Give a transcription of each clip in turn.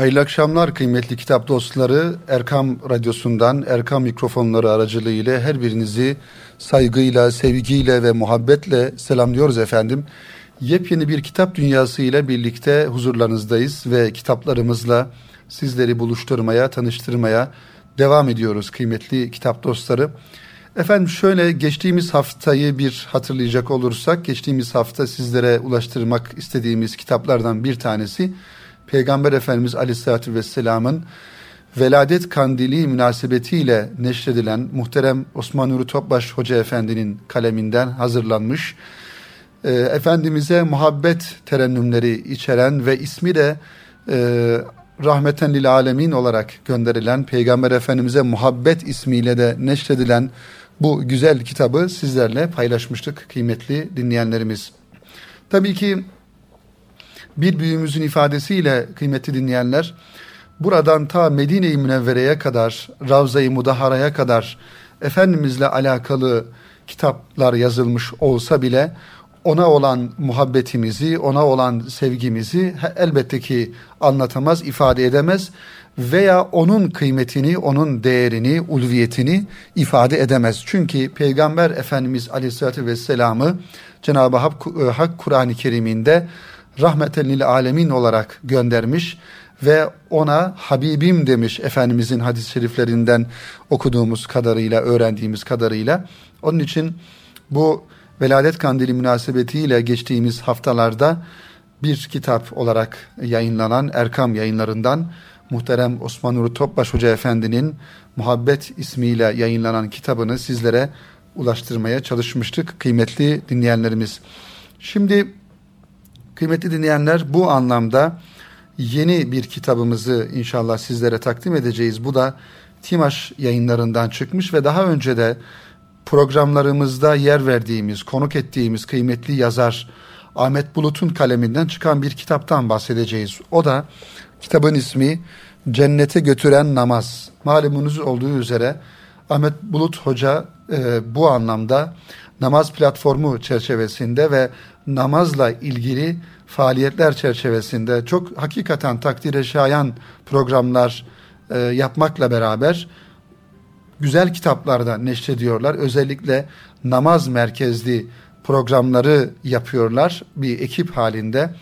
Hayırlı akşamlar kıymetli kitap dostları. Erkam Radyosu'ndan, Erkam mikrofonları aracılığıyla her birinizi saygıyla, sevgiyle ve muhabbetle selamlıyoruz efendim. Yepyeni bir kitap dünyası ile birlikte huzurlarınızdayız ve kitaplarımızla sizleri buluşturmaya, tanıştırmaya devam ediyoruz kıymetli kitap dostları. Efendim şöyle geçtiğimiz haftayı bir hatırlayacak olursak, geçtiğimiz hafta sizlere ulaştırmak istediğimiz kitaplardan bir tanesi Peygamber Efendimiz Aleyhisselatü Vesselam'ın veladet kandili münasebetiyle neşredilen muhterem Osman Nuri Topbaş Hoca Efendi'nin kaleminden hazırlanmış e, Efendimiz'e muhabbet terennümleri içeren ve ismi de e, rahmeten lil alemin olarak gönderilen Peygamber Efendimiz'e muhabbet ismiyle de neşredilen bu güzel kitabı sizlerle paylaşmıştık kıymetli dinleyenlerimiz. Tabii ki bir büyüğümüzün ifadesiyle kıymetli dinleyenler buradan ta Medine-i Münevvere'ye kadar Ravza-i Mudahara'ya kadar Efendimizle alakalı kitaplar yazılmış olsa bile ona olan muhabbetimizi, ona olan sevgimizi elbette ki anlatamaz, ifade edemez veya onun kıymetini, onun değerini, ulviyetini ifade edemez. Çünkü Peygamber Efendimiz Aleyhisselatü Vesselam'ı Cenab-ı Hak, Hak Kur'an-ı Kerim'inde rahmeten alemin olarak göndermiş ve ona Habibim demiş Efendimizin hadis-i şeriflerinden okuduğumuz kadarıyla, öğrendiğimiz kadarıyla. Onun için bu Veladet Kandili münasebetiyle geçtiğimiz haftalarda bir kitap olarak yayınlanan Erkam yayınlarından muhterem Osman Nuri Topbaş Hoca Efendi'nin Muhabbet ismiyle yayınlanan kitabını sizlere ulaştırmaya çalışmıştık kıymetli dinleyenlerimiz. Şimdi Kıymetli dinleyenler bu anlamda yeni bir kitabımızı inşallah sizlere takdim edeceğiz. Bu da Timaş yayınlarından çıkmış ve daha önce de programlarımızda yer verdiğimiz, konuk ettiğimiz kıymetli yazar Ahmet Bulut'un kaleminden çıkan bir kitaptan bahsedeceğiz. O da kitabın ismi Cennete Götüren Namaz. Malumunuz olduğu üzere Ahmet Bulut Hoca e, bu anlamda namaz platformu çerçevesinde ve namazla ilgili faaliyetler çerçevesinde çok hakikaten takdire şayan programlar e, yapmakla beraber güzel kitaplarda neşrediyorlar. Özellikle namaz merkezli programları yapıyorlar bir ekip halinde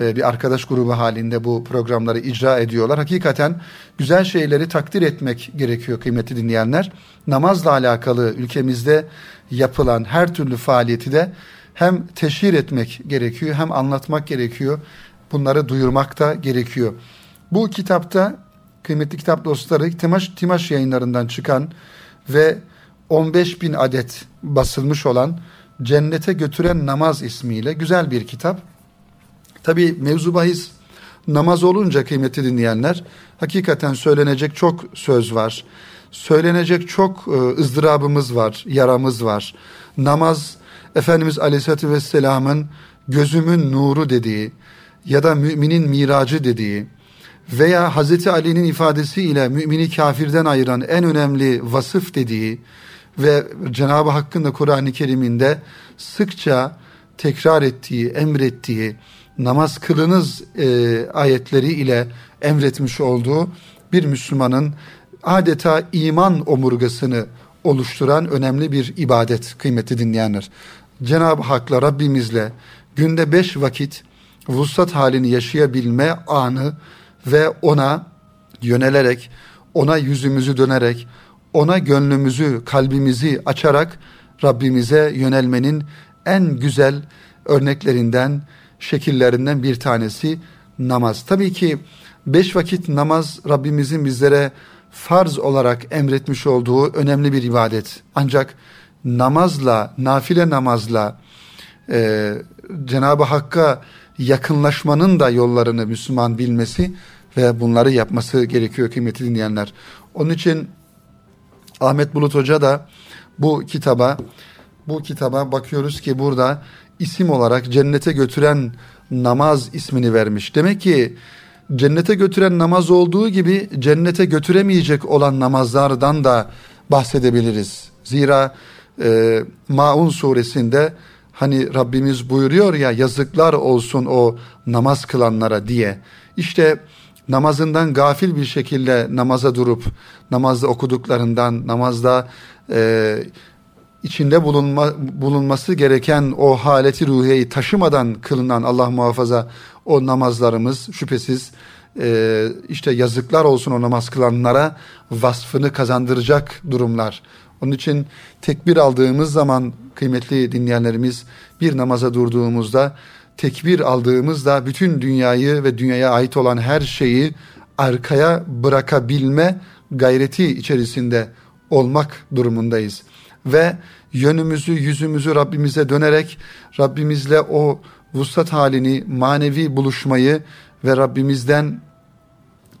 e, bir arkadaş grubu halinde bu programları icra ediyorlar. Hakikaten güzel şeyleri takdir etmek gerekiyor kıymetli dinleyenler. Namazla alakalı ülkemizde yapılan her türlü faaliyeti de hem teşhir etmek gerekiyor hem anlatmak gerekiyor. Bunları duyurmak da gerekiyor. Bu kitapta kıymetli kitap dostları Timaş, Timaş yayınlarından çıkan ve 15 bin adet basılmış olan Cennete Götüren Namaz ismiyle güzel bir kitap. Tabi mevzu bahis namaz olunca kıymetli dinleyenler hakikaten söylenecek çok söz var. Söylenecek çok e, ızdırabımız var, yaramız var. Namaz Efendimiz Aleyhisselatü Vesselam'ın gözümün nuru dediği ya da müminin miracı dediği veya Hazreti Ali'nin ifadesiyle mümini kafirden ayıran en önemli vasıf dediği ve Cenab-ı Hakk'ın da Kur'an-ı Kerim'inde sıkça tekrar ettiği, emrettiği, namaz kılınız e, ayetleri ile emretmiş olduğu bir Müslümanın adeta iman omurgasını oluşturan önemli bir ibadet kıymetli dinleyenler. Cenab-ı Hak'la Rabbimizle günde beş vakit vuslat halini yaşayabilme anı ve ona yönelerek, ona yüzümüzü dönerek, ona gönlümüzü, kalbimizi açarak Rabbimize yönelmenin en güzel örneklerinden, şekillerinden bir tanesi namaz. Tabii ki beş vakit namaz Rabbimizin bizlere farz olarak emretmiş olduğu önemli bir ibadet. Ancak namazla, nafile namazla e, Cenab-ı Hakk'a yakınlaşmanın da yollarını Müslüman bilmesi ve bunları yapması gerekiyor kıymetli dinleyenler. Onun için Ahmet Bulut Hoca da bu kitaba bu kitaba bakıyoruz ki burada isim olarak cennete götüren namaz ismini vermiş. Demek ki cennete götüren namaz olduğu gibi cennete götüremeyecek olan namazlardan da bahsedebiliriz. Zira e, Maun suresinde hani Rabbimiz buyuruyor ya yazıklar olsun o namaz kılanlara diye. İşte namazından gafil bir şekilde namaza durup namazda okuduklarından, namazda e, içinde bulunma, bulunması gereken o haleti ruhiyeyi taşımadan kılınan Allah muhafaza o namazlarımız şüphesiz e, işte yazıklar olsun o namaz kılanlara vasfını kazandıracak durumlar. Onun için tekbir aldığımız zaman kıymetli dinleyenlerimiz bir namaza durduğumuzda tekbir aldığımızda bütün dünyayı ve dünyaya ait olan her şeyi arkaya bırakabilme gayreti içerisinde olmak durumundayız. Ve yönümüzü, yüzümüzü Rabbimize dönerek Rabbimizle o vuslat halini, manevi buluşmayı ve Rabbimizden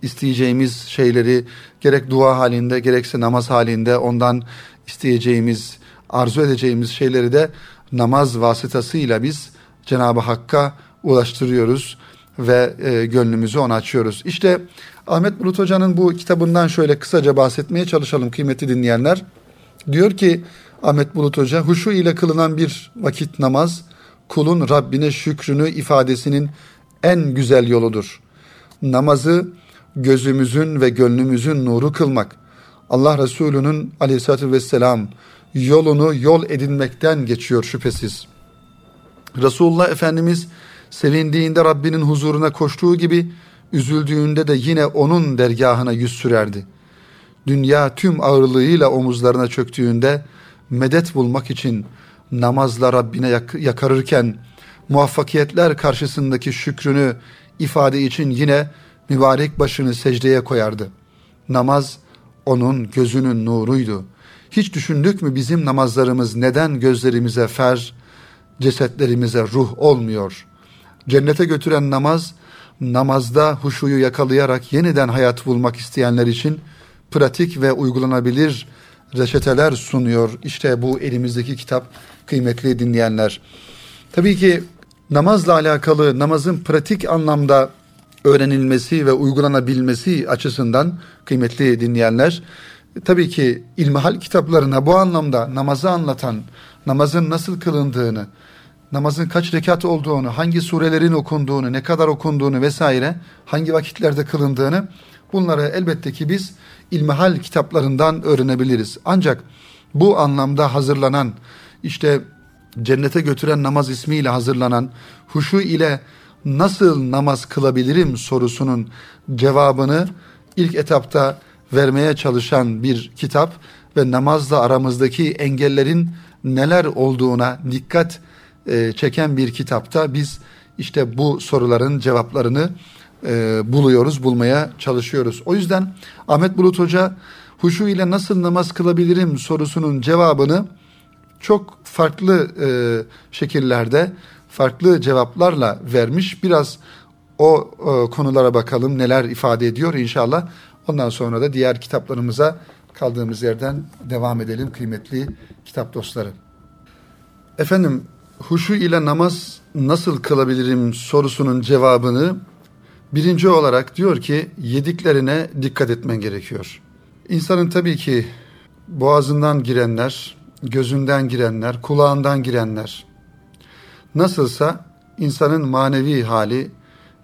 isteyeceğimiz şeyleri gerek dua halinde gerekse namaz halinde ondan isteyeceğimiz, arzu edeceğimiz şeyleri de namaz vasıtasıyla biz Cenab-ı Hakk'a ulaştırıyoruz ve e, gönlümüzü ona açıyoruz. İşte Ahmet Bulut Hoca'nın bu kitabından şöyle kısaca bahsetmeye çalışalım kıymetli dinleyenler. Diyor ki Ahmet Bulut Hoca, huşu ile kılınan bir vakit namaz, kulun Rabbine şükrünü ifadesinin en güzel yoludur. Namazı gözümüzün ve gönlümüzün nuru kılmak, Allah Resulü'nün aleyhissalatü vesselam yolunu yol edinmekten geçiyor şüphesiz. Resulullah Efendimiz sevindiğinde Rabbinin huzuruna koştuğu gibi üzüldüğünde de yine onun dergahına yüz sürerdi. Dünya tüm ağırlığıyla omuzlarına çöktüğünde medet bulmak için namazla Rabbine yak- yakarırken muvaffakiyetler karşısındaki şükrünü ifade için yine mübarek başını secdeye koyardı. Namaz onun gözünün nuruydu. Hiç düşündük mü bizim namazlarımız neden gözlerimize fer, cesetlerimize ruh olmuyor? Cennete götüren namaz, namazda huşuyu yakalayarak yeniden hayat bulmak isteyenler için pratik ve uygulanabilir reçeteler sunuyor. İşte bu elimizdeki kitap kıymetli dinleyenler. Tabii ki namazla alakalı namazın pratik anlamda öğrenilmesi ve uygulanabilmesi açısından kıymetli dinleyenler tabii ki ilmihal kitaplarına bu anlamda namazı anlatan, namazın nasıl kılındığını, namazın kaç rekat olduğunu, hangi surelerin okunduğunu, ne kadar okunduğunu vesaire, hangi vakitlerde kılındığını bunları elbette ki biz ilmihal kitaplarından öğrenebiliriz. Ancak bu anlamda hazırlanan işte cennete götüren namaz ismiyle hazırlanan huşu ile nasıl namaz kılabilirim sorusunun cevabını ilk etapta vermeye çalışan bir kitap ve namazla aramızdaki engellerin neler olduğuna dikkat e, çeken bir kitapta biz işte bu soruların cevaplarını e, buluyoruz, bulmaya çalışıyoruz. O yüzden Ahmet Bulut Hoca huşu ile nasıl namaz kılabilirim sorusunun cevabını çok farklı e, şekillerde, farklı cevaplarla vermiş. Biraz o e, konulara bakalım neler ifade ediyor inşallah. Ondan sonra da diğer kitaplarımıza kaldığımız yerden devam edelim kıymetli kitap dostları. Efendim huşu ile namaz nasıl kılabilirim sorusunun cevabını birinci olarak diyor ki yediklerine dikkat etmen gerekiyor. İnsanın tabii ki boğazından girenler, gözünden girenler, kulağından girenler nasılsa insanın manevi hali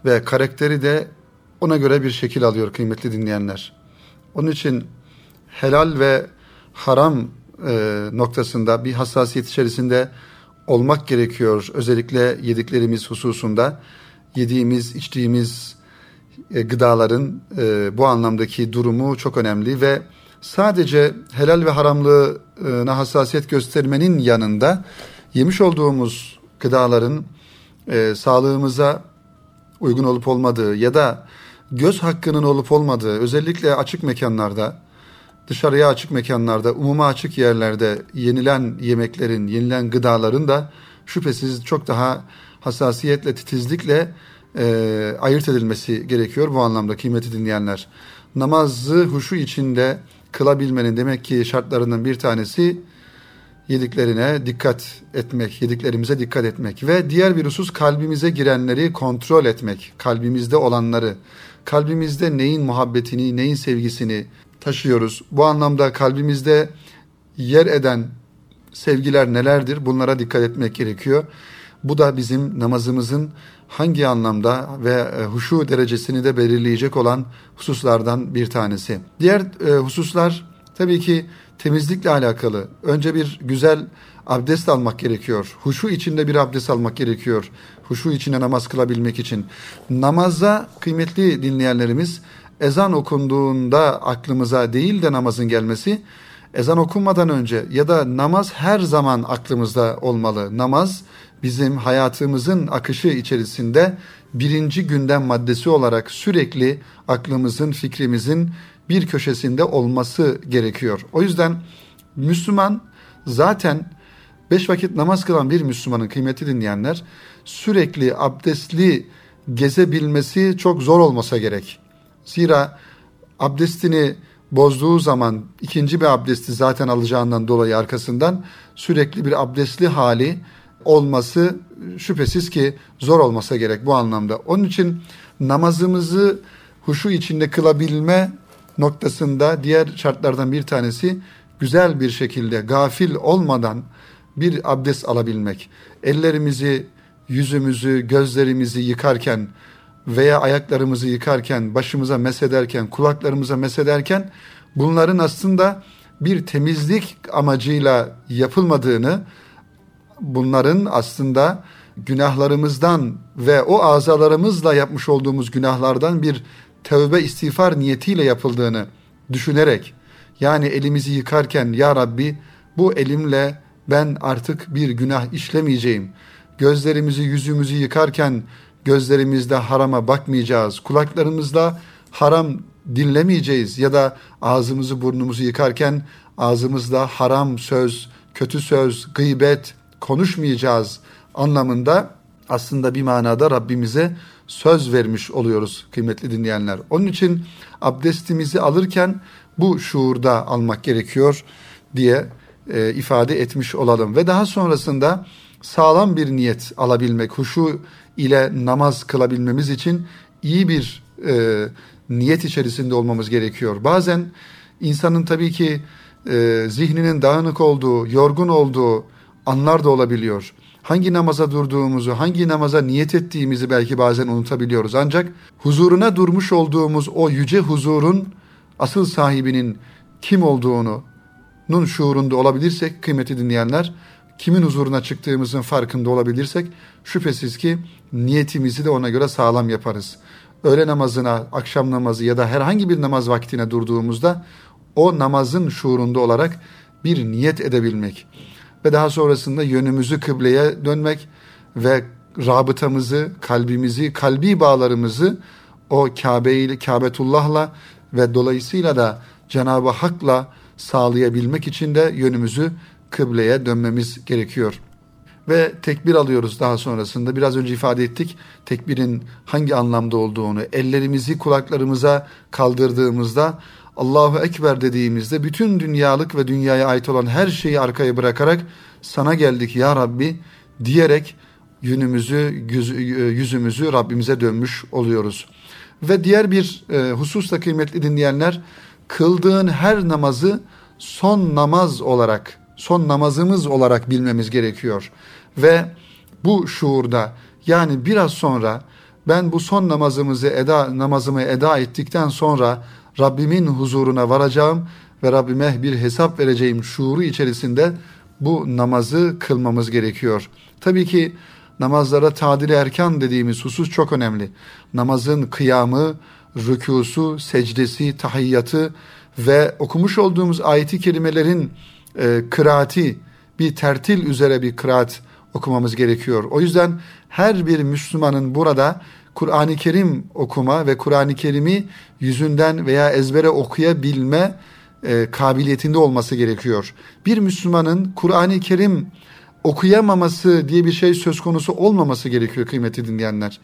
ve karakteri de ona göre bir şekil alıyor kıymetli dinleyenler. Onun için helal ve haram e, noktasında bir hassasiyet içerisinde olmak gerekiyor. Özellikle yediklerimiz hususunda yediğimiz, içtiğimiz e, gıdaların e, bu anlamdaki durumu çok önemli ve sadece helal ve haramlığına hassasiyet göstermenin yanında yemiş olduğumuz gıdaların e, sağlığımıza uygun olup olmadığı ya da göz hakkının olup olmadığı özellikle açık mekanlarda dışarıya açık mekanlarda umuma açık yerlerde yenilen yemeklerin yenilen gıdaların da şüphesiz çok daha hassasiyetle titizlikle e, ayırt edilmesi gerekiyor bu anlamda kıymeti dinleyenler. Namazı huşu içinde kılabilmenin demek ki şartlarının bir tanesi yediklerine dikkat etmek, yediklerimize dikkat etmek ve diğer bir husus kalbimize girenleri kontrol etmek, kalbimizde olanları, kalbimizde neyin muhabbetini, neyin sevgisini taşıyoruz. Bu anlamda kalbimizde yer eden sevgiler nelerdir? Bunlara dikkat etmek gerekiyor. Bu da bizim namazımızın hangi anlamda ve e, huşu derecesini de belirleyecek olan hususlardan bir tanesi. Diğer e, hususlar tabii ki temizlikle alakalı. Önce bir güzel abdest almak gerekiyor. Huşu içinde bir abdest almak gerekiyor. Huşu içinde namaz kılabilmek için. Namazda kıymetli dinleyenlerimiz ezan okunduğunda aklımıza değil de namazın gelmesi ezan okunmadan önce ya da namaz her zaman aklımızda olmalı. Namaz bizim hayatımızın akışı içerisinde birinci gündem maddesi olarak sürekli aklımızın, fikrimizin bir köşesinde olması gerekiyor. O yüzden Müslüman zaten beş vakit namaz kılan bir Müslümanın kıymeti dinleyenler sürekli abdestli gezebilmesi çok zor olmasa gerek. Zira abdestini bozduğu zaman ikinci bir abdesti zaten alacağından dolayı arkasından sürekli bir abdestli hali olması şüphesiz ki zor olmasa gerek bu anlamda. Onun için namazımızı huşu içinde kılabilme noktasında diğer şartlardan bir tanesi güzel bir şekilde gafil olmadan bir abdest alabilmek. Ellerimizi, yüzümüzü, gözlerimizi yıkarken veya ayaklarımızı yıkarken, başımıza mesederken, kulaklarımıza mesederken bunların aslında bir temizlik amacıyla yapılmadığını, bunların aslında günahlarımızdan ve o azalarımızla yapmış olduğumuz günahlardan bir tövbe istiğfar niyetiyle yapıldığını düşünerek yani elimizi yıkarken ya Rabbi bu elimle ben artık bir günah işlemeyeceğim. Gözlerimizi yüzümüzü yıkarken gözlerimizde harama bakmayacağız. Kulaklarımızda haram dinlemeyeceğiz ya da ağzımızı burnumuzu yıkarken ağzımızda haram söz, kötü söz, gıybet konuşmayacağız anlamında aslında bir manada Rabbimize söz vermiş oluyoruz kıymetli dinleyenler. Onun için abdestimizi alırken bu şuurda almak gerekiyor diye e, ifade etmiş olalım. Ve daha sonrasında sağlam bir niyet alabilmek, huşu ile namaz kılabilmemiz için iyi bir e, niyet içerisinde olmamız gerekiyor. Bazen insanın tabii ki e, zihninin dağınık olduğu, yorgun olduğu anlar da olabiliyor. Hangi namaza durduğumuzu, hangi namaza niyet ettiğimizi belki bazen unutabiliyoruz. Ancak huzuruna durmuş olduğumuz o yüce huzurun asıl sahibinin kim olduğunu, nun şuurunda olabilirsek kıymeti dinleyenler kimin huzuruna çıktığımızın farkında olabilirsek şüphesiz ki niyetimizi de ona göre sağlam yaparız. Öğle namazına, akşam namazı ya da herhangi bir namaz vaktine durduğumuzda o namazın şuurunda olarak bir niyet edebilmek ve daha sonrasında yönümüzü kıbleye dönmek ve rabıtamızı, kalbimizi, kalbi bağlarımızı o Kabe ile Kabetullah'la ve dolayısıyla da Cenab-ı Hak'la sağlayabilmek için de yönümüzü kıbleye dönmemiz gerekiyor. Ve tekbir alıyoruz daha sonrasında. Biraz önce ifade ettik tekbirin hangi anlamda olduğunu. Ellerimizi kulaklarımıza kaldırdığımızda Allahu Ekber dediğimizde bütün dünyalık ve dünyaya ait olan her şeyi arkaya bırakarak sana geldik ya Rabbi diyerek yönümüzü, yüzümüzü Rabbimize dönmüş oluyoruz. Ve diğer bir e, hususta kıymetli dinleyenler kıldığın her namazı son namaz olarak, son namazımız olarak bilmemiz gerekiyor. Ve bu şuurda yani biraz sonra ben bu son namazımızı eda namazımı eda ettikten sonra Rabbimin huzuruna varacağım ve Rabbime bir hesap vereceğim şuuru içerisinde bu namazı kılmamız gerekiyor. Tabii ki namazlara tadil erkan dediğimiz husus çok önemli. Namazın kıyamı, rükusu, secdesi, tahiyyatı ve okumuş olduğumuz ayeti kelimelerin e, kıraati, bir tertil üzere bir kıraat okumamız gerekiyor. O yüzden her bir Müslümanın burada Kur'an-ı Kerim okuma ve Kur'an-ı Kerim'i yüzünden veya ezbere okuyabilme e, kabiliyetinde olması gerekiyor. Bir Müslümanın Kur'an-ı Kerim okuyamaması diye bir şey söz konusu olmaması gerekiyor kıymeti dinleyenler.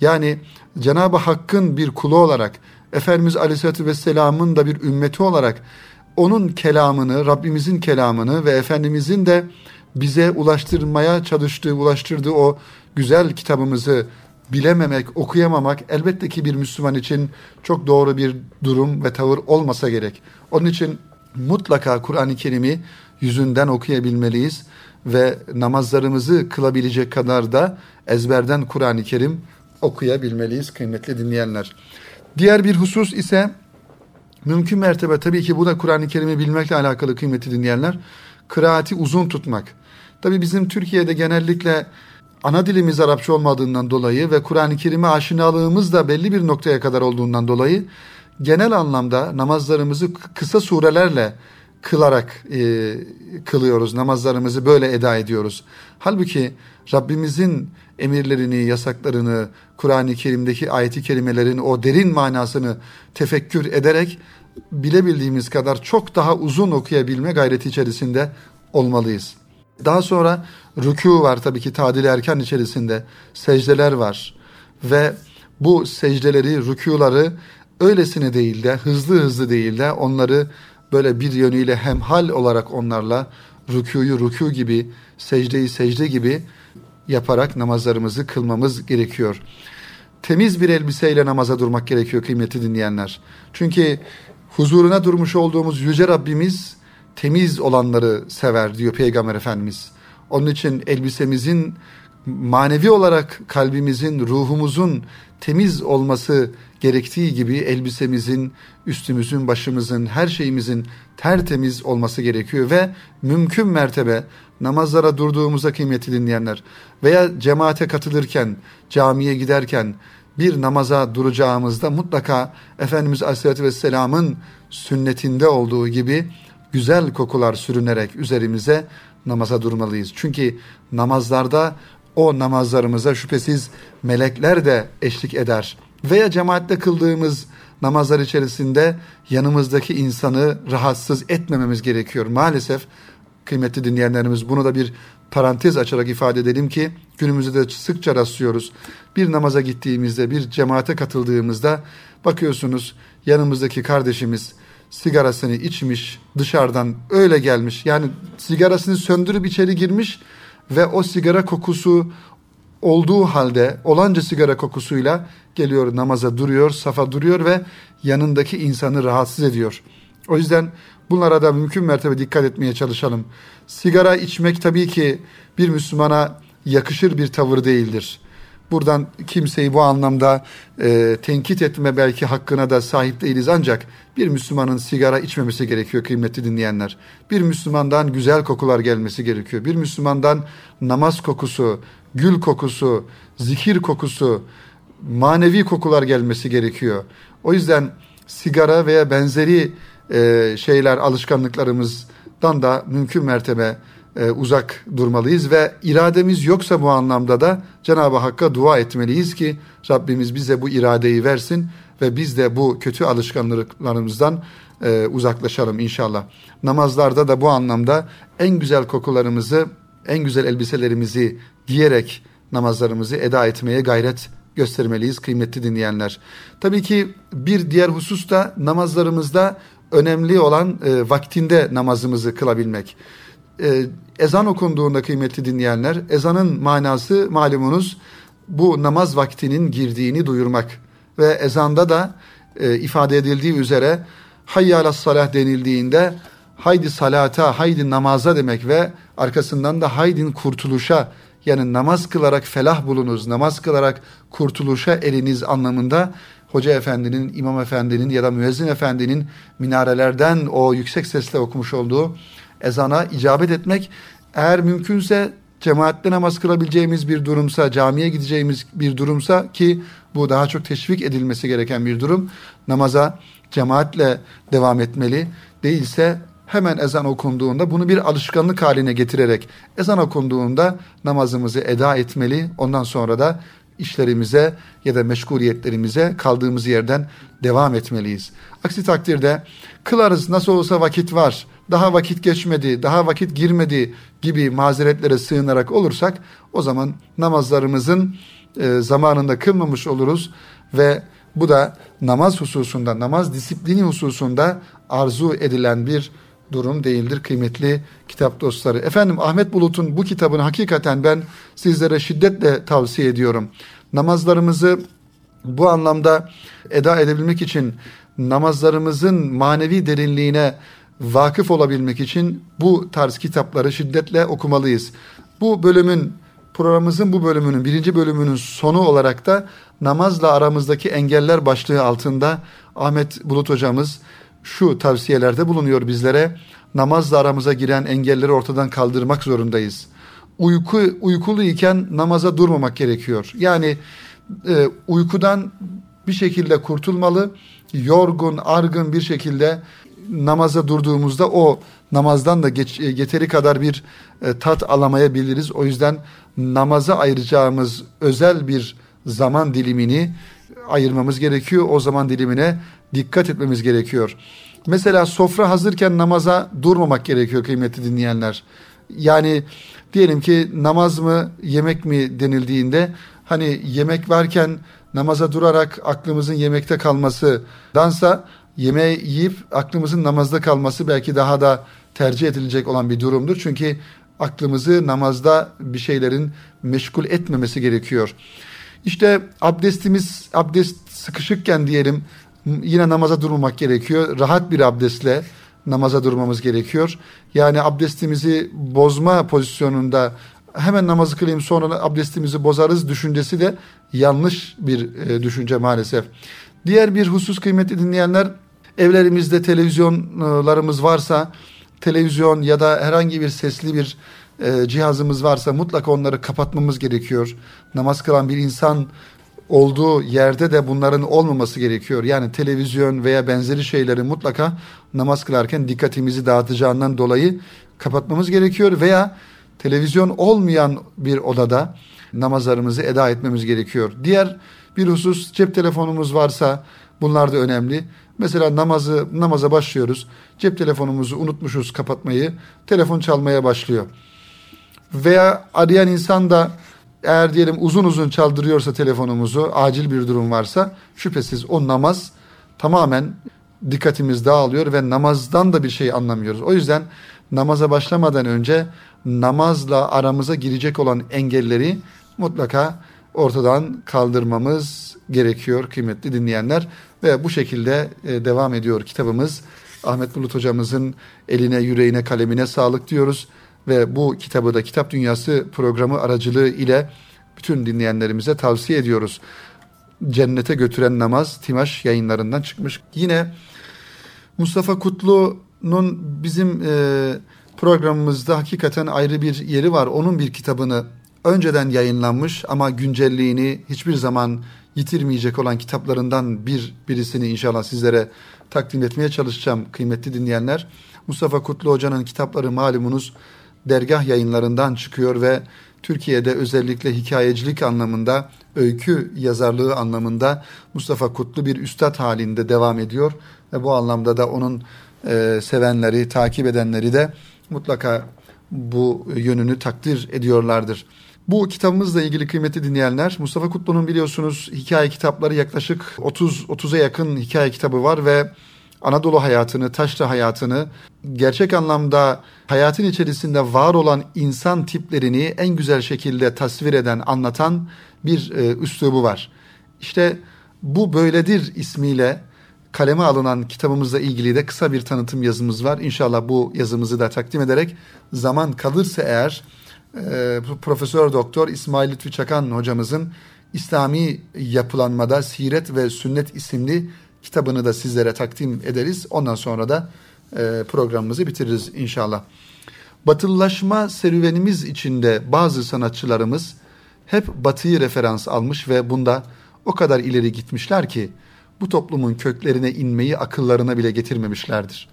Yani Cenab-ı Hakk'ın bir kulu olarak, Efendimiz Aleyhisselatü Vesselam'ın da bir ümmeti olarak onun kelamını, Rabbimizin kelamını ve Efendimizin de bize ulaştırmaya çalıştığı, ulaştırdığı o güzel kitabımızı bilememek, okuyamamak elbette ki bir Müslüman için çok doğru bir durum ve tavır olmasa gerek. Onun için mutlaka Kur'an-ı Kerim'i yüzünden okuyabilmeliyiz ve namazlarımızı kılabilecek kadar da ezberden Kur'an-ı Kerim okuyabilmeliyiz kıymetli dinleyenler. Diğer bir husus ise mümkün mertebe tabii ki bu da Kur'an-ı Kerim'i bilmekle alakalı kıymetli dinleyenler. Kıraati uzun tutmak. Tabii bizim Türkiye'de genellikle ana dilimiz Arapça olmadığından dolayı ve Kur'an-ı Kerim'e aşinalığımız da belli bir noktaya kadar olduğundan dolayı genel anlamda namazlarımızı kısa surelerle kılarak e, kılıyoruz. Namazlarımızı böyle eda ediyoruz. Halbuki Rabbimizin emirlerini, yasaklarını, Kur'an-ı Kerim'deki ayeti kerimelerin o derin manasını tefekkür ederek bilebildiğimiz kadar çok daha uzun okuyabilme gayreti içerisinde olmalıyız. Daha sonra rükû var tabii ki tadil erken içerisinde. Secdeler var. Ve bu secdeleri, rükûları öylesine değil de hızlı hızlı değil de onları böyle bir yönüyle hemhal olarak onlarla rükûyu rükû gibi, secdeyi secde gibi yaparak namazlarımızı kılmamız gerekiyor. Temiz bir elbiseyle namaza durmak gerekiyor kıymetli dinleyenler. Çünkü huzuruna durmuş olduğumuz Yüce Rabbimiz temiz olanları sever diyor Peygamber Efendimiz. Onun için elbisemizin manevi olarak kalbimizin, ruhumuzun temiz olması gerektiği gibi elbisemizin, üstümüzün, başımızın, her şeyimizin tertemiz olması gerekiyor ve mümkün mertebe namazlara durduğumuzda kıymetli dinleyenler veya cemaate katılırken, camiye giderken bir namaza duracağımızda mutlaka Efendimiz Aleyhisselatü Vesselam'ın sünnetinde olduğu gibi güzel kokular sürünerek üzerimize namaza durmalıyız. Çünkü namazlarda o namazlarımıza şüphesiz melekler de eşlik eder. Veya cemaatte kıldığımız namazlar içerisinde yanımızdaki insanı rahatsız etmememiz gerekiyor. Maalesef kıymetli dinleyenlerimiz bunu da bir parantez açarak ifade edelim ki günümüzde de sıkça rastlıyoruz. Bir namaza gittiğimizde, bir cemaate katıldığımızda bakıyorsunuz yanımızdaki kardeşimiz sigarasını içmiş, dışarıdan öyle gelmiş. Yani sigarasını söndürüp içeri girmiş ve o sigara kokusu olduğu halde olanca sigara kokusuyla geliyor namaza duruyor, safa duruyor ve yanındaki insanı rahatsız ediyor. O yüzden bunlara da mümkün mertebe dikkat etmeye çalışalım. Sigara içmek tabii ki bir Müslümana yakışır bir tavır değildir. Buradan kimseyi bu anlamda e, tenkit etme belki hakkına da sahip değiliz ancak bir Müslümanın sigara içmemesi gerekiyor kıymetli dinleyenler. Bir Müslümandan güzel kokular gelmesi gerekiyor. Bir Müslümandan namaz kokusu, gül kokusu, zikir kokusu, manevi kokular gelmesi gerekiyor. O yüzden sigara veya benzeri e, şeyler alışkanlıklarımızdan da mümkün mertebe e, uzak durmalıyız ve irademiz yoksa bu anlamda da Cenab-ı Hakk'a dua etmeliyiz ki Rabbimiz bize bu iradeyi versin ve biz de bu kötü alışkanlıklarımızdan e, uzaklaşalım inşallah. Namazlarda da bu anlamda en güzel kokularımızı, en güzel elbiselerimizi giyerek namazlarımızı eda etmeye gayret göstermeliyiz kıymetli dinleyenler. Tabii ki bir diğer husus da namazlarımızda önemli olan e, vaktinde namazımızı kılabilmek e, ezan okunduğunda kıymetli dinleyenler, ezanın manası malumunuz bu namaz vaktinin girdiğini duyurmak. Ve ezanda da e, ifade edildiği üzere hayyâlas salah denildiğinde haydi salata, haydi namaza demek ve arkasından da haydin kurtuluşa yani namaz kılarak felah bulunuz, namaz kılarak kurtuluşa eriniz anlamında Hoca Efendi'nin, İmam Efendi'nin ya da Müezzin Efendi'nin minarelerden o yüksek sesle okumuş olduğu ezana icabet etmek eğer mümkünse cemaatle namaz kılabileceğimiz bir durumsa, camiye gideceğimiz bir durumsa ki bu daha çok teşvik edilmesi gereken bir durum. Namaza cemaatle devam etmeli. Değilse hemen ezan okunduğunda bunu bir alışkanlık haline getirerek ezan okunduğunda namazımızı eda etmeli. Ondan sonra da işlerimize ya da meşguliyetlerimize kaldığımız yerden devam etmeliyiz. Aksi takdirde kılarız nasıl olsa vakit var, daha vakit geçmedi, daha vakit girmedi gibi mazeretlere sığınarak olursak o zaman namazlarımızın e, zamanında kılmamış oluruz ve bu da namaz hususunda, namaz disiplini hususunda arzu edilen bir durum değildir kıymetli kitap dostları. Efendim Ahmet Bulut'un bu kitabını hakikaten ben sizlere şiddetle tavsiye ediyorum. Namazlarımızı bu anlamda eda edebilmek için namazlarımızın manevi derinliğine vakıf olabilmek için bu tarz kitapları şiddetle okumalıyız. Bu bölümün programımızın bu bölümünün birinci bölümünün sonu olarak da namazla aramızdaki engeller başlığı altında Ahmet Bulut hocamız şu tavsiyelerde bulunuyor bizlere. Namazla aramıza giren engelleri ortadan kaldırmak zorundayız. Uyku uykulu iken namaza durmamak gerekiyor. Yani e, uykudan bir şekilde kurtulmalı. Yorgun, argın bir şekilde namaza durduğumuzda o namazdan da geç, yeteri kadar bir e, tat alamayabiliriz. O yüzden namaza ayıracağımız özel bir zaman dilimini ayırmamız gerekiyor. O zaman dilimine dikkat etmemiz gerekiyor. Mesela sofra hazırken namaza durmamak gerekiyor kıymetli dinleyenler. Yani diyelim ki namaz mı yemek mi denildiğinde hani yemek varken namaza durarak aklımızın yemekte kalması dansa yemeği yiyip aklımızın namazda kalması belki daha da tercih edilecek olan bir durumdur. Çünkü aklımızı namazda bir şeylerin meşgul etmemesi gerekiyor. İşte abdestimiz abdest sıkışıkken diyelim yine namaza durmamak gerekiyor. Rahat bir abdestle namaza durmamız gerekiyor. Yani abdestimizi bozma pozisyonunda hemen namazı kılayım sonra abdestimizi bozarız düşüncesi de yanlış bir e, düşünce maalesef. Diğer bir husus kıymetli dinleyenler evlerimizde televizyonlarımız varsa televizyon ya da herhangi bir sesli bir e, cihazımız varsa mutlaka onları kapatmamız gerekiyor. Namaz kılan bir insan olduğu yerde de bunların olmaması gerekiyor. Yani televizyon veya benzeri şeyleri mutlaka namaz kılarken dikkatimizi dağıtacağından dolayı kapatmamız gerekiyor veya televizyon olmayan bir odada namazlarımızı eda etmemiz gerekiyor. Diğer bir husus cep telefonumuz varsa bunlar da önemli. Mesela namazı namaza başlıyoruz. Cep telefonumuzu unutmuşuz kapatmayı. Telefon çalmaya başlıyor. Veya arayan insan da eğer diyelim uzun uzun çaldırıyorsa telefonumuzu, acil bir durum varsa şüphesiz o namaz tamamen dikkatimiz dağılıyor ve namazdan da bir şey anlamıyoruz. O yüzden namaza başlamadan önce namazla aramıza girecek olan engelleri mutlaka ortadan kaldırmamız gerekiyor kıymetli dinleyenler. Ve bu şekilde e, devam ediyor kitabımız. Ahmet Bulut hocamızın eline, yüreğine, kalemine sağlık diyoruz. Ve bu kitabı da Kitap Dünyası programı aracılığı ile bütün dinleyenlerimize tavsiye ediyoruz. Cennete götüren namaz Timaş yayınlarından çıkmış. Yine Mustafa Kutlu'nun bizim e, programımızda hakikaten ayrı bir yeri var. Onun bir kitabını önceden yayınlanmış ama güncelliğini hiçbir zaman yitirmeyecek olan kitaplarından bir birisini inşallah sizlere takdim etmeye çalışacağım kıymetli dinleyenler. Mustafa Kutlu Hoca'nın kitapları malumunuz dergah yayınlarından çıkıyor ve Türkiye'de özellikle hikayecilik anlamında, öykü yazarlığı anlamında Mustafa Kutlu bir üstad halinde devam ediyor. Ve bu anlamda da onun e, sevenleri, takip edenleri de mutlaka bu yönünü takdir ediyorlardır. Bu kitabımızla ilgili kıymetli dinleyenler, Mustafa Kutlu'nun biliyorsunuz hikaye kitapları yaklaşık 30 30'a yakın hikaye kitabı var ve Anadolu hayatını, taşra hayatını, gerçek anlamda hayatın içerisinde var olan insan tiplerini en güzel şekilde tasvir eden, anlatan bir e, üslubu var. İşte bu böyledir ismiyle kaleme alınan kitabımızla ilgili de kısa bir tanıtım yazımız var. İnşallah bu yazımızı da takdim ederek zaman kalırsa eğer e, Profesör Doktor İsmail Lütfi Çakan hocamızın İslami yapılanmada Siret ve Sünnet isimli kitabını da sizlere takdim ederiz. Ondan sonra da e, programımızı bitiririz inşallah. Batılılaşma serüvenimiz içinde bazı sanatçılarımız hep batıyı referans almış ve bunda o kadar ileri gitmişler ki bu toplumun köklerine inmeyi akıllarına bile getirmemişlerdir.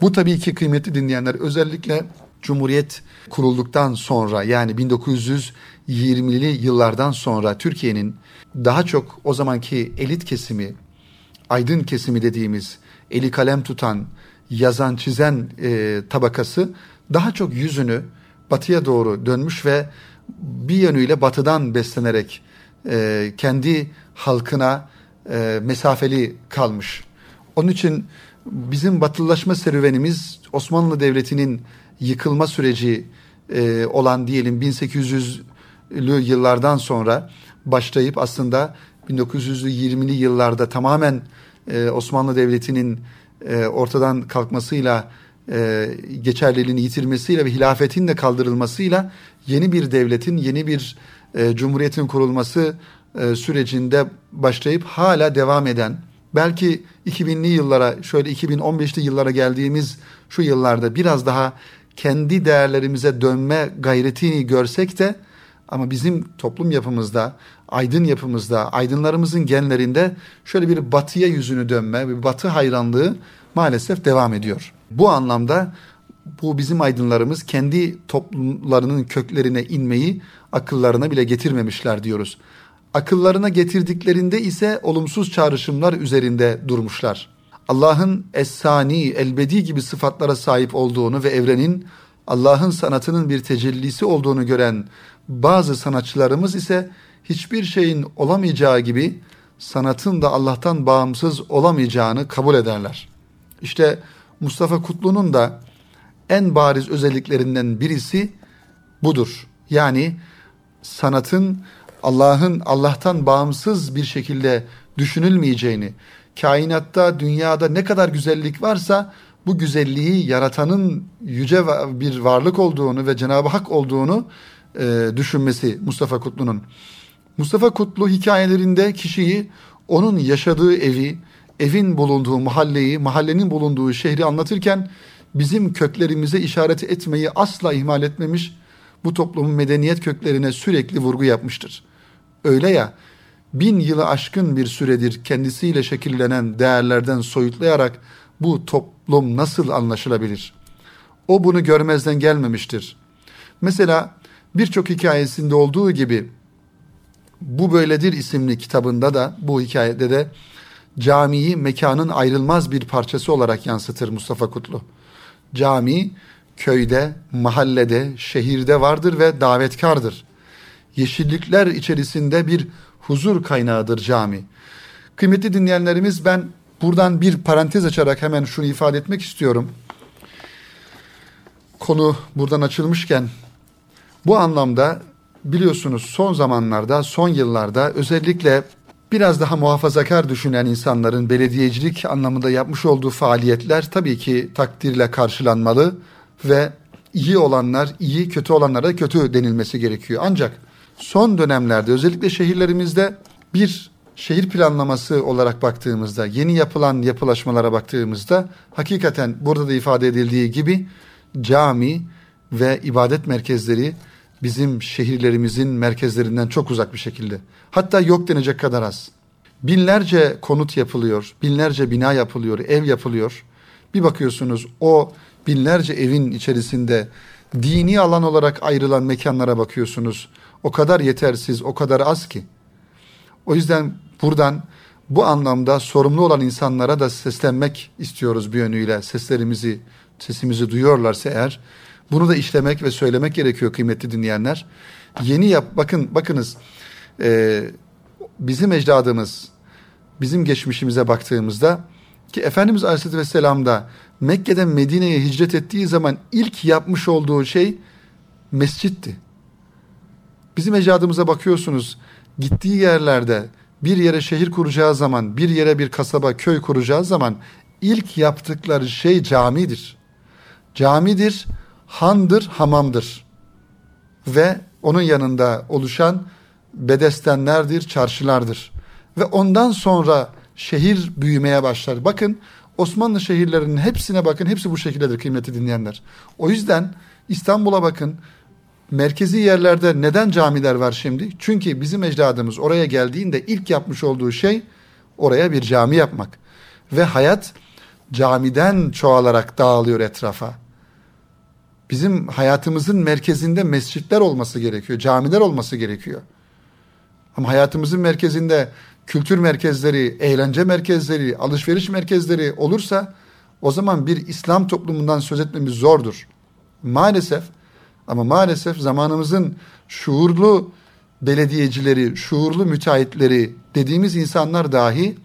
Bu tabii ki kıymetli dinleyenler özellikle Cumhuriyet kurulduktan sonra yani 1920'li yıllardan sonra Türkiye'nin daha çok o zamanki elit kesimi, aydın kesimi dediğimiz eli kalem tutan, yazan, çizen e, tabakası daha çok yüzünü batıya doğru dönmüş ve bir yönüyle batıdan beslenerek e, kendi halkına e, mesafeli kalmış. Onun için bizim batılılaşma serüvenimiz Osmanlı Devleti'nin yıkılma süreci e, olan diyelim 1800'lü yıllardan sonra başlayıp aslında 1920'li yıllarda tamamen e, Osmanlı Devleti'nin e, ortadan kalkmasıyla e, geçerliliğini yitirmesiyle ve hilafetin de kaldırılmasıyla yeni bir devletin, yeni bir e, cumhuriyetin kurulması e, sürecinde başlayıp hala devam eden, belki 2000'li yıllara, şöyle 2015'li yıllara geldiğimiz şu yıllarda biraz daha kendi değerlerimize dönme gayretini görsek de ama bizim toplum yapımızda, aydın yapımızda, aydınlarımızın genlerinde şöyle bir batıya yüzünü dönme, bir batı hayranlığı maalesef devam ediyor. Bu anlamda bu bizim aydınlarımız kendi toplumlarının köklerine inmeyi akıllarına bile getirmemişler diyoruz. Akıllarına getirdiklerinde ise olumsuz çağrışımlar üzerinde durmuşlar. Allah'ın Es-Sani, Elbedi gibi sıfatlara sahip olduğunu ve evrenin Allah'ın sanatının bir tecellisi olduğunu gören bazı sanatçılarımız ise hiçbir şeyin olamayacağı gibi sanatın da Allah'tan bağımsız olamayacağını kabul ederler. İşte Mustafa Kutlu'nun da en bariz özelliklerinden birisi budur. Yani sanatın Allah'ın Allah'tan bağımsız bir şekilde düşünülmeyeceğini, kainatta, dünyada ne kadar güzellik varsa bu güzelliği yaratanın yüce bir varlık olduğunu ve Cenab-ı Hak olduğunu e, düşünmesi Mustafa Kutlu'nun. Mustafa Kutlu hikayelerinde kişiyi onun yaşadığı evi, evin bulunduğu mahalleyi, mahallenin bulunduğu şehri anlatırken bizim köklerimize işaret etmeyi asla ihmal etmemiş, bu toplumun medeniyet köklerine sürekli vurgu yapmıştır. Öyle ya, bin yılı aşkın bir süredir kendisiyle şekillenen değerlerden soyutlayarak bu toplum nasıl anlaşılabilir? O bunu görmezden gelmemiştir. Mesela birçok hikayesinde olduğu gibi Bu Böyledir isimli kitabında da bu hikayede de camiyi mekanın ayrılmaz bir parçası olarak yansıtır Mustafa Kutlu. Cami köyde, mahallede, şehirde vardır ve davetkardır. Yeşillikler içerisinde bir huzur kaynağıdır cami. Kıymetli dinleyenlerimiz ben buradan bir parantez açarak hemen şunu ifade etmek istiyorum. Konu buradan açılmışken bu anlamda biliyorsunuz son zamanlarda, son yıllarda özellikle biraz daha muhafazakar düşünen insanların belediyecilik anlamında yapmış olduğu faaliyetler tabii ki takdirle karşılanmalı ve iyi olanlar iyi, kötü olanlara kötü denilmesi gerekiyor. Ancak son dönemlerde özellikle şehirlerimizde bir şehir planlaması olarak baktığımızda, yeni yapılan yapılaşmalara baktığımızda hakikaten burada da ifade edildiği gibi cami ve ibadet merkezleri bizim şehirlerimizin merkezlerinden çok uzak bir şekilde. Hatta yok denecek kadar az. Binlerce konut yapılıyor, binlerce bina yapılıyor, ev yapılıyor. Bir bakıyorsunuz o binlerce evin içerisinde dini alan olarak ayrılan mekanlara bakıyorsunuz. O kadar yetersiz, o kadar az ki. O yüzden buradan bu anlamda sorumlu olan insanlara da seslenmek istiyoruz bir yönüyle. Seslerimizi, sesimizi duyuyorlarsa eğer bunu da işlemek ve söylemek gerekiyor kıymetli dinleyenler. Yeni yap, bakın bakınız e, bizim ecdadımız, bizim geçmişimize baktığımızda ki Efendimiz Aleyhisselatü Vesselam da Mekke'den Medine'ye hicret ettiği zaman ilk yapmış olduğu şey mescitti. Bizim ecdadımıza bakıyorsunuz gittiği yerlerde bir yere şehir kuracağı zaman, bir yere bir kasaba, köy kuracağı zaman ilk yaptıkları şey camidir. Camidir, handır, hamamdır. Ve onun yanında oluşan bedestenlerdir, çarşılardır. Ve ondan sonra şehir büyümeye başlar. Bakın Osmanlı şehirlerinin hepsine bakın. Hepsi bu şekildedir kıymetli dinleyenler. O yüzden İstanbul'a bakın. Merkezi yerlerde neden camiler var şimdi? Çünkü bizim ecdadımız oraya geldiğinde ilk yapmış olduğu şey oraya bir cami yapmak. Ve hayat camiden çoğalarak dağılıyor etrafa. Bizim hayatımızın merkezinde mescitler olması gerekiyor, camiler olması gerekiyor. Ama hayatımızın merkezinde kültür merkezleri, eğlence merkezleri, alışveriş merkezleri olursa o zaman bir İslam toplumundan söz etmemiz zordur. Maalesef ama maalesef zamanımızın şuurlu belediyecileri, şuurlu müteahhitleri dediğimiz insanlar dahi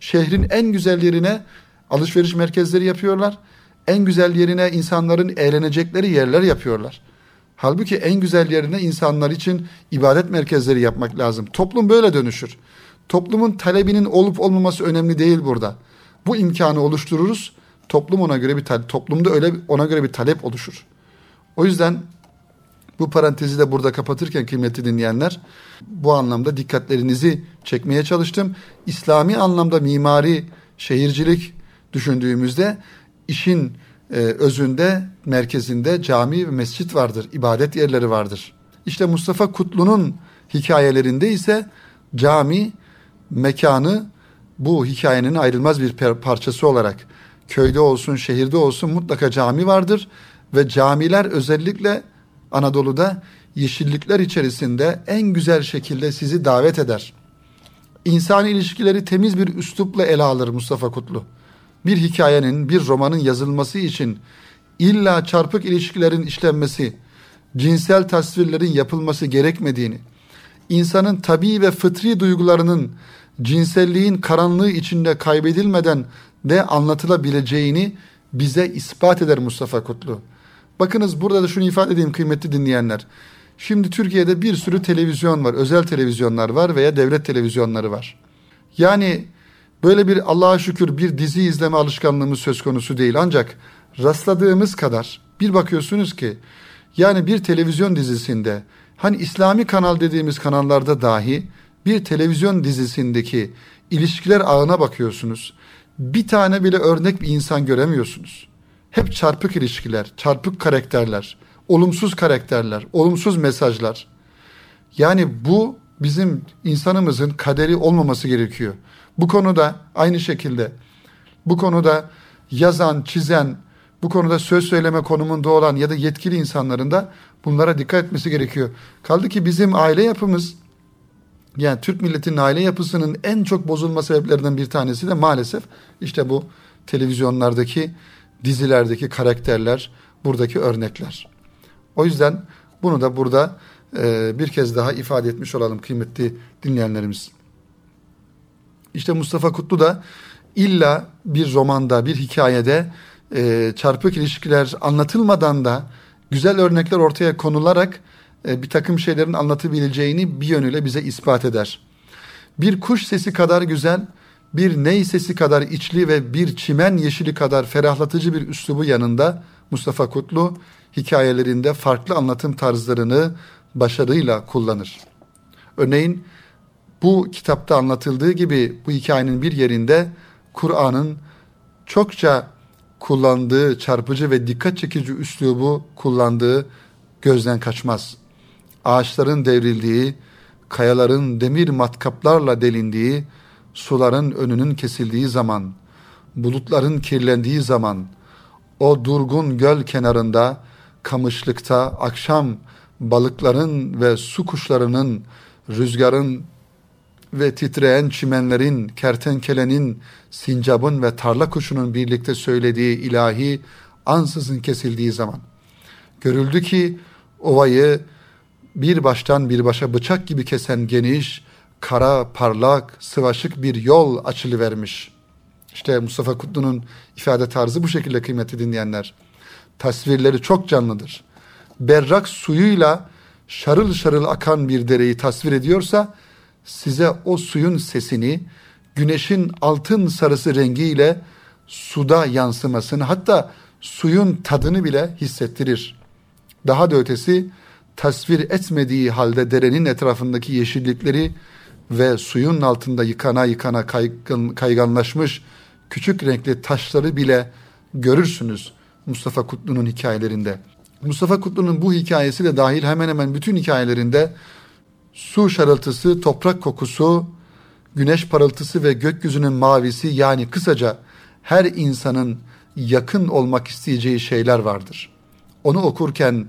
şehrin en güzel yerine alışveriş merkezleri yapıyorlar. En güzel yerine insanların eğlenecekleri yerler yapıyorlar. Halbuki en güzel yerine insanlar için ibadet merkezleri yapmak lazım. Toplum böyle dönüşür. Toplumun talebinin olup olmaması önemli değil burada. Bu imkanı oluştururuz. toplum ona göre bir toplumda öyle ona göre bir talep oluşur. O yüzden bu parantezi de burada kapatırken kıymetli dinleyenler bu anlamda dikkatlerinizi çekmeye çalıştım. İslami anlamda mimari şehircilik düşündüğümüzde işin e, özünde, merkezinde cami ve mescit vardır, ibadet yerleri vardır. İşte Mustafa Kutlu'nun hikayelerinde ise cami mekanı bu hikayenin ayrılmaz bir parçası olarak köyde olsun, şehirde olsun mutlaka cami vardır ve camiler özellikle Anadolu'da yeşillikler içerisinde en güzel şekilde sizi davet eder. İnsani ilişkileri temiz bir üslupla ele alır Mustafa Kutlu. Bir hikayenin, bir romanın yazılması için illa çarpık ilişkilerin işlenmesi, cinsel tasvirlerin yapılması gerekmediğini, insanın tabii ve fıtri duygularının cinselliğin karanlığı içinde kaybedilmeden de anlatılabileceğini bize ispat eder Mustafa Kutlu. Bakınız burada da şunu ifade edeyim kıymetli dinleyenler. Şimdi Türkiye'de bir sürü televizyon var, özel televizyonlar var veya devlet televizyonları var. Yani böyle bir Allah'a şükür bir dizi izleme alışkanlığımız söz konusu değil ancak rastladığımız kadar bir bakıyorsunuz ki yani bir televizyon dizisinde hani İslami kanal dediğimiz kanallarda dahi bir televizyon dizisindeki ilişkiler ağına bakıyorsunuz. Bir tane bile örnek bir insan göremiyorsunuz. Hep çarpık ilişkiler, çarpık karakterler, olumsuz karakterler, olumsuz mesajlar. Yani bu bizim insanımızın kaderi olmaması gerekiyor. Bu konuda aynı şekilde bu konuda yazan, çizen, bu konuda söz söyleme konumunda olan ya da yetkili insanların da bunlara dikkat etmesi gerekiyor. Kaldı ki bizim aile yapımız yani Türk milletinin aile yapısının en çok bozulma sebeplerinden bir tanesi de maalesef işte bu televizyonlardaki dizilerdeki karakterler, buradaki örnekler. O yüzden bunu da burada e, bir kez daha ifade etmiş olalım kıymetli dinleyenlerimiz. İşte Mustafa Kutlu da illa bir romanda, bir hikayede e, çarpık ilişkiler anlatılmadan da güzel örnekler ortaya konularak e, bir takım şeylerin anlatabileceğini bir yönüyle bize ispat eder. Bir kuş sesi kadar güzel, bir ney sesi kadar içli ve bir çimen yeşili kadar ferahlatıcı bir üslubu yanında Mustafa Kutlu hikayelerinde farklı anlatım tarzlarını başarıyla kullanır. Örneğin bu kitapta anlatıldığı gibi bu hikayenin bir yerinde Kur'an'ın çokça kullandığı çarpıcı ve dikkat çekici üslubu kullandığı gözden kaçmaz. Ağaçların devrildiği, kayaların demir matkaplarla delindiği, suların önünün kesildiği zaman, bulutların kirlendiği zaman, o durgun göl kenarında, kamışlıkta akşam balıkların ve su kuşlarının, rüzgarın ve titreyen çimenlerin, kertenkelenin, sincabın ve tarla kuşunun birlikte söylediği ilahi ansızın kesildiği zaman. Görüldü ki ovayı bir baştan bir başa bıçak gibi kesen geniş, kara, parlak, sıvaşık bir yol açılıvermiş. İşte Mustafa Kutlu'nun ifade tarzı bu şekilde kıymetli dinleyenler. Tasvirleri çok canlıdır. Berrak suyuyla şarıl şarıl akan bir dereyi tasvir ediyorsa size o suyun sesini güneşin altın sarısı rengiyle suda yansımasını hatta suyun tadını bile hissettirir. Daha da ötesi tasvir etmediği halde derenin etrafındaki yeşillikleri ve suyun altında yıkana yıkana kaygan, kayganlaşmış küçük renkli taşları bile görürsünüz Mustafa Kutlu'nun hikayelerinde. Mustafa Kutlu'nun bu hikayesi de dahil hemen hemen bütün hikayelerinde su şarıltısı, toprak kokusu, güneş parıltısı ve gökyüzünün mavisi yani kısaca her insanın yakın olmak isteyeceği şeyler vardır. Onu okurken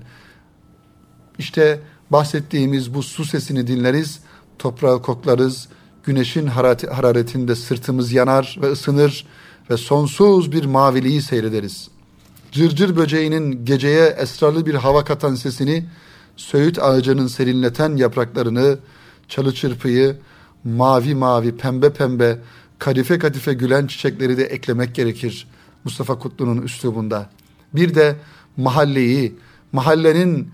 işte bahsettiğimiz bu su sesini dinleriz, toprağı koklarız, güneşin hararetinde sırtımız yanar ve ısınır ve sonsuz bir maviliği seyrederiz. Cırcır böceğinin geceye esrarlı bir hava katan sesini, söğüt ağacının serinleten yapraklarını, çalı çırpıyı, mavi mavi, pembe pembe, kadife kadife gülen çiçekleri de eklemek gerekir Mustafa Kutlu'nun üslubunda. Bir de mahalleyi, mahallenin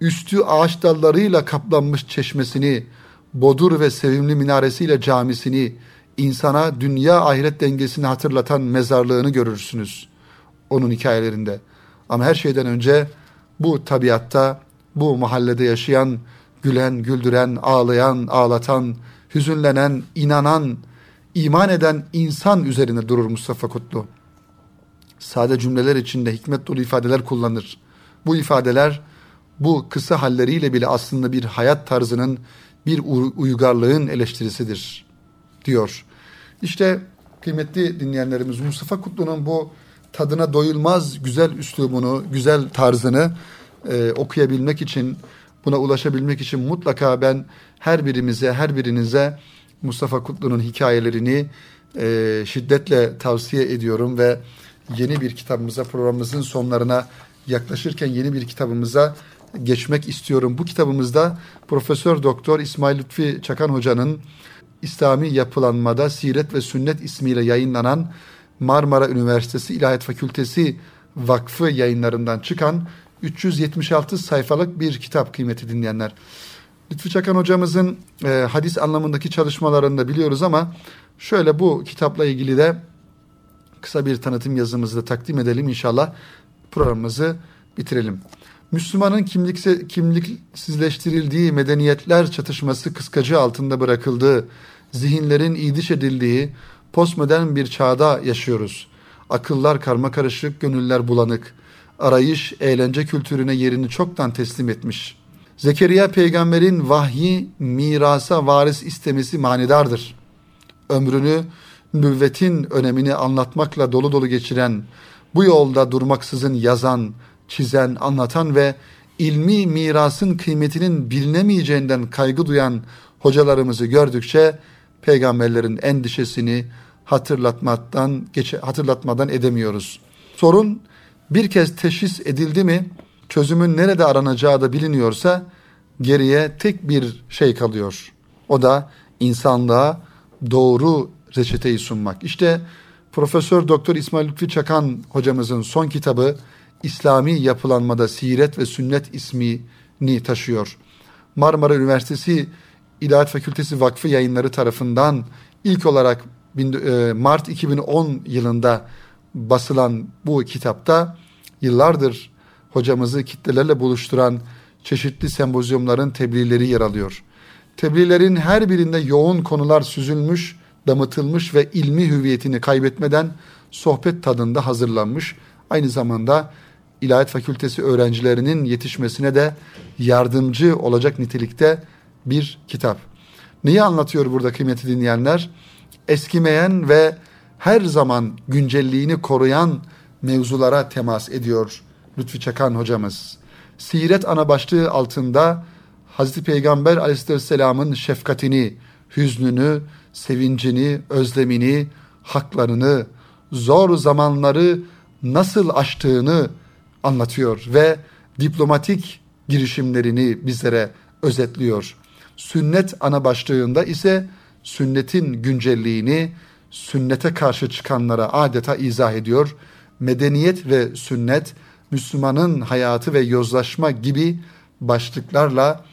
üstü ağaç dallarıyla kaplanmış çeşmesini, bodur ve sevimli minaresiyle camisini, insana dünya ahiret dengesini hatırlatan mezarlığını görürsünüz. onun hikayelerinde. Ama her şeyden önce bu tabiatta, bu mahallede yaşayan, gülen, güldüren, ağlayan, ağlatan, hüzünlenen, inanan, iman eden insan üzerine durur Mustafa Kutlu. Sade cümleler içinde hikmet dolu ifadeler kullanır. Bu ifadeler bu kısa halleriyle bile aslında bir hayat tarzının, bir uygarlığın eleştirisidir diyor. İşte kıymetli dinleyenlerimiz Mustafa Kutlu'nun bu tadına doyulmaz güzel üslubunu, güzel tarzını e, okuyabilmek için, buna ulaşabilmek için mutlaka ben her birimize, her birinize Mustafa Kutlu'nun hikayelerini e, şiddetle tavsiye ediyorum ve yeni bir kitabımıza, programımızın sonlarına yaklaşırken yeni bir kitabımıza geçmek istiyorum. Bu kitabımızda Profesör Doktor İsmail Lütfi Çakan Hoca'nın İslami Yapılanmada Siret ve Sünnet ismiyle yayınlanan Marmara Üniversitesi İlahiyat Fakültesi Vakfı yayınlarından çıkan 376 sayfalık bir kitap kıymeti dinleyenler. Lütfü Çakan hocamızın e, hadis anlamındaki çalışmalarını da biliyoruz ama şöyle bu kitapla ilgili de kısa bir tanıtım yazımızı da takdim edelim inşallah programımızı bitirelim. Müslümanın kimlikse, kimliksizleştirildiği medeniyetler çatışması kıskacı altında bırakıldığı, zihinlerin idiş edildiği postmodern bir çağda yaşıyoruz. Akıllar karma karışık, gönüller bulanık. Arayış, eğlence kültürüne yerini çoktan teslim etmiş. Zekeriya peygamberin vahyi mirasa varis istemesi manidardır. Ömrünü nüvvetin önemini anlatmakla dolu dolu geçiren, bu yolda durmaksızın yazan, çizen, anlatan ve ilmi mirasın kıymetinin bilinemeyeceğinden kaygı duyan hocalarımızı gördükçe peygamberlerin endişesini hatırlatmadan geçe, hatırlatmadan edemiyoruz. Sorun bir kez teşhis edildi mi, çözümün nerede aranacağı da biliniyorsa geriye tek bir şey kalıyor. O da insanlığa doğru reçeteyi sunmak. İşte Profesör Doktor İsmail Lütfi Çakan hocamızın son kitabı İslami yapılanmada siret ve sünnet ismini taşıyor. Marmara Üniversitesi İlahiyat Fakültesi Vakfı yayınları tarafından ilk olarak e, Mart 2010 yılında basılan bu kitapta yıllardır hocamızı kitlelerle buluşturan çeşitli sempozyumların tebliğleri yer alıyor. Tebliğlerin her birinde yoğun konular süzülmüş, damıtılmış ve ilmi hüviyetini kaybetmeden sohbet tadında hazırlanmış. Aynı zamanda İlahiyat Fakültesi öğrencilerinin yetişmesine de yardımcı olacak nitelikte bir kitap. Neyi anlatıyor burada kıymeti dinleyenler? Eskimeyen ve her zaman güncelliğini koruyan mevzulara temas ediyor Lütfi Çakan hocamız. Siret ana başlığı altında Hazreti Peygamber aleyhisselamın şefkatini, hüznünü, sevincini, özlemini, haklarını, zor zamanları nasıl aştığını anlatıyor ve diplomatik girişimlerini bizlere özetliyor. Sünnet ana başlığında ise sünnetin güncelliğini sünnete karşı çıkanlara adeta izah ediyor. Medeniyet ve sünnet, Müslümanın hayatı ve yozlaşma gibi başlıklarla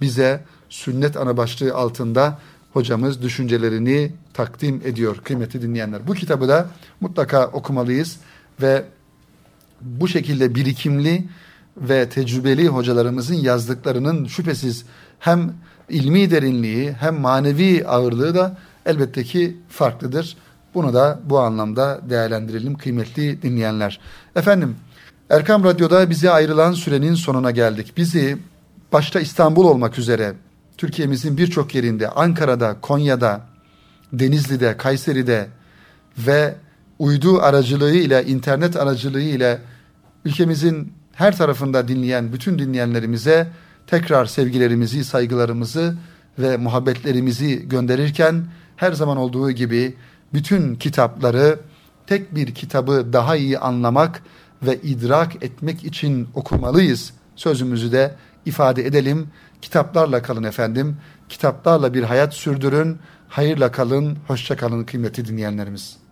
bize sünnet ana başlığı altında hocamız düşüncelerini takdim ediyor kıymetli dinleyenler. Bu kitabı da mutlaka okumalıyız ve bu şekilde birikimli ve tecrübeli hocalarımızın yazdıklarının şüphesiz hem ilmi derinliği hem manevi ağırlığı da elbette ki farklıdır. Bunu da bu anlamda değerlendirelim kıymetli dinleyenler. Efendim Erkam Radyo'da bize ayrılan sürenin sonuna geldik. Bizi başta İstanbul olmak üzere Türkiye'mizin birçok yerinde Ankara'da, Konya'da, Denizli'de, Kayseri'de ve uydu aracılığı ile, internet aracılığı ile ülkemizin her tarafında dinleyen bütün dinleyenlerimize tekrar sevgilerimizi, saygılarımızı ve muhabbetlerimizi gönderirken her zaman olduğu gibi bütün kitapları tek bir kitabı daha iyi anlamak ve idrak etmek için okumalıyız. Sözümüzü de ifade edelim. Kitaplarla kalın efendim. Kitaplarla bir hayat sürdürün. Hayırla kalın. Hoşça kalın kıymetli dinleyenlerimiz.